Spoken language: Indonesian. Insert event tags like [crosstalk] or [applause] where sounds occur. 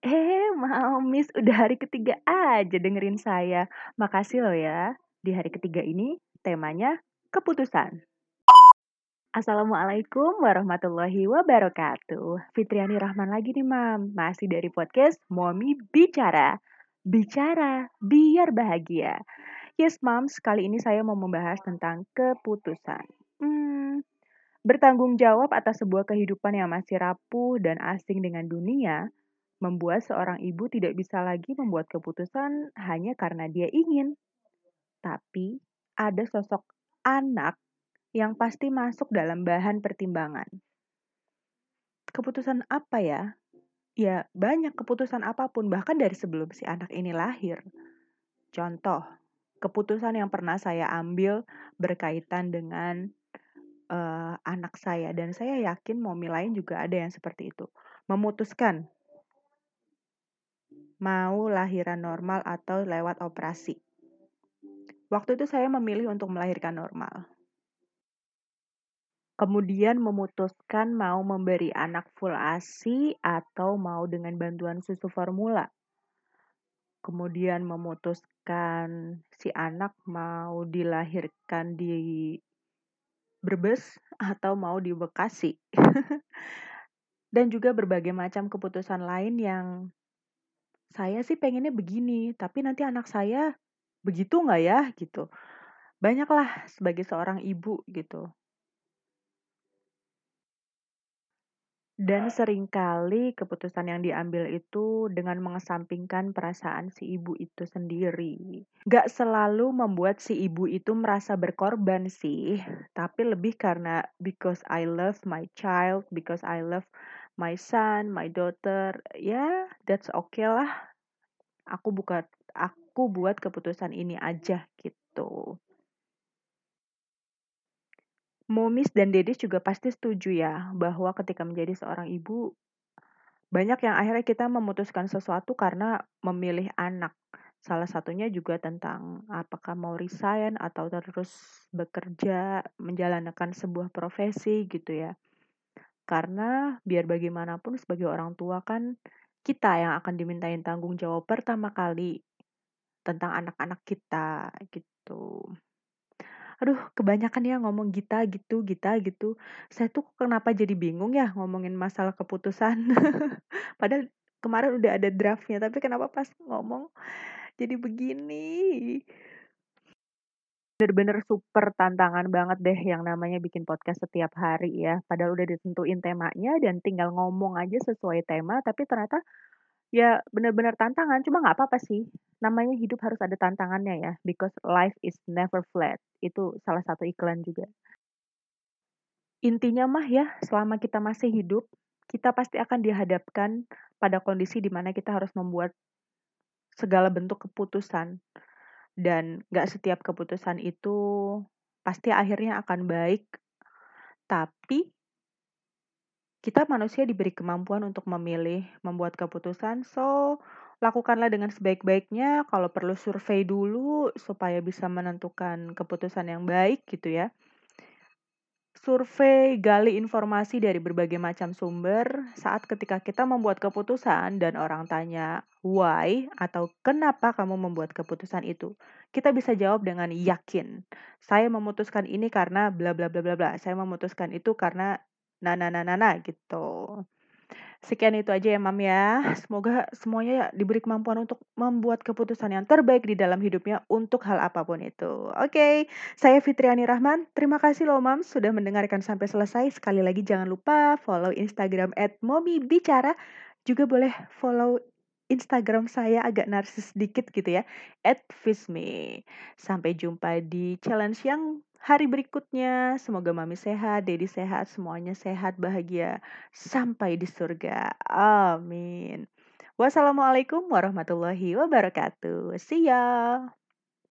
Eh, Mamis, udah hari ketiga aja dengerin saya. Makasih loh ya. Di hari ketiga ini temanya keputusan. Assalamualaikum warahmatullahi wabarakatuh. Fitriani Rahman lagi nih, Mam. Masih dari podcast Momi Bicara. Bicara biar bahagia. Yes, Mam, kali ini saya mau membahas tentang keputusan. Hmm, bertanggung jawab atas sebuah kehidupan yang masih rapuh dan asing dengan dunia membuat seorang ibu tidak bisa lagi membuat keputusan hanya karena dia ingin. Tapi ada sosok anak yang pasti masuk dalam bahan pertimbangan. Keputusan apa ya? Ya, banyak keputusan apa pun, bahkan dari sebelum si anak ini lahir. Contoh, keputusan yang pernah saya ambil berkaitan dengan uh, anak saya, dan saya yakin momi lain juga ada yang seperti itu. Memutuskan mau lahiran normal atau lewat operasi. Waktu itu saya memilih untuk melahirkan normal. Kemudian memutuskan mau memberi anak full ASI atau mau dengan bantuan susu formula. Kemudian memutuskan si anak mau dilahirkan di Brebes atau mau di Bekasi. [laughs] Dan juga berbagai macam keputusan lain yang saya sih pengennya begini, tapi nanti anak saya begitu nggak ya gitu. Banyaklah sebagai seorang ibu gitu. Dan sering kali keputusan yang diambil itu dengan mengesampingkan perasaan si ibu itu sendiri. Gak selalu membuat si ibu itu merasa berkorban sih, tapi lebih karena because I love my child, because I love my son, my daughter, ya yeah, that's okay lah. Aku buka aku buat keputusan ini aja gitu. Momis dan Dedis juga pasti setuju ya bahwa ketika menjadi seorang ibu banyak yang akhirnya kita memutuskan sesuatu karena memilih anak. Salah satunya juga tentang apakah mau resign atau terus bekerja menjalankan sebuah profesi gitu ya. Karena biar bagaimanapun sebagai orang tua kan kita yang akan dimintain tanggung jawab pertama kali tentang anak-anak kita gitu. Aduh, kebanyakan ya ngomong Gita gitu, Gita gitu. Saya tuh kenapa jadi bingung ya ngomongin masalah keputusan. [laughs] Padahal kemarin udah ada draftnya, tapi kenapa pas ngomong jadi begini? Bener-bener super tantangan banget deh yang namanya bikin podcast setiap hari ya. Padahal udah ditentuin temanya dan tinggal ngomong aja sesuai tema, tapi ternyata ya bener-bener tantangan. Cuma nggak apa-apa sih. Namanya hidup harus ada tantangannya ya. Because life is never flat. Itu salah satu iklan juga. Intinya mah ya, selama kita masih hidup, kita pasti akan dihadapkan pada kondisi di mana kita harus membuat segala bentuk keputusan dan gak setiap keputusan itu pasti akhirnya akan baik. Tapi kita manusia diberi kemampuan untuk memilih membuat keputusan. So lakukanlah dengan sebaik-baiknya. Kalau perlu survei dulu supaya bisa menentukan keputusan yang baik gitu ya survei, gali informasi dari berbagai macam sumber saat ketika kita membuat keputusan dan orang tanya why atau kenapa kamu membuat keputusan itu. Kita bisa jawab dengan yakin. Saya memutuskan ini karena bla bla bla bla bla. Saya memutuskan itu karena na na na na, na gitu. Sekian itu aja ya Mam ya. Semoga semuanya diberi kemampuan untuk membuat keputusan yang terbaik di dalam hidupnya untuk hal apa pun itu. Oke, okay. saya Fitriani Rahman. Terima kasih loh Mam sudah mendengarkan sampai selesai. Sekali lagi jangan lupa follow Instagram at Momi Bicara. Juga boleh follow Instagram saya agak narsis sedikit gitu ya, at Fisme. Sampai jumpa di challenge yang hari berikutnya. Semoga Mami sehat, Dedi sehat, semuanya sehat, bahagia sampai di surga. Amin. Wassalamualaikum warahmatullahi wabarakatuh. See ya.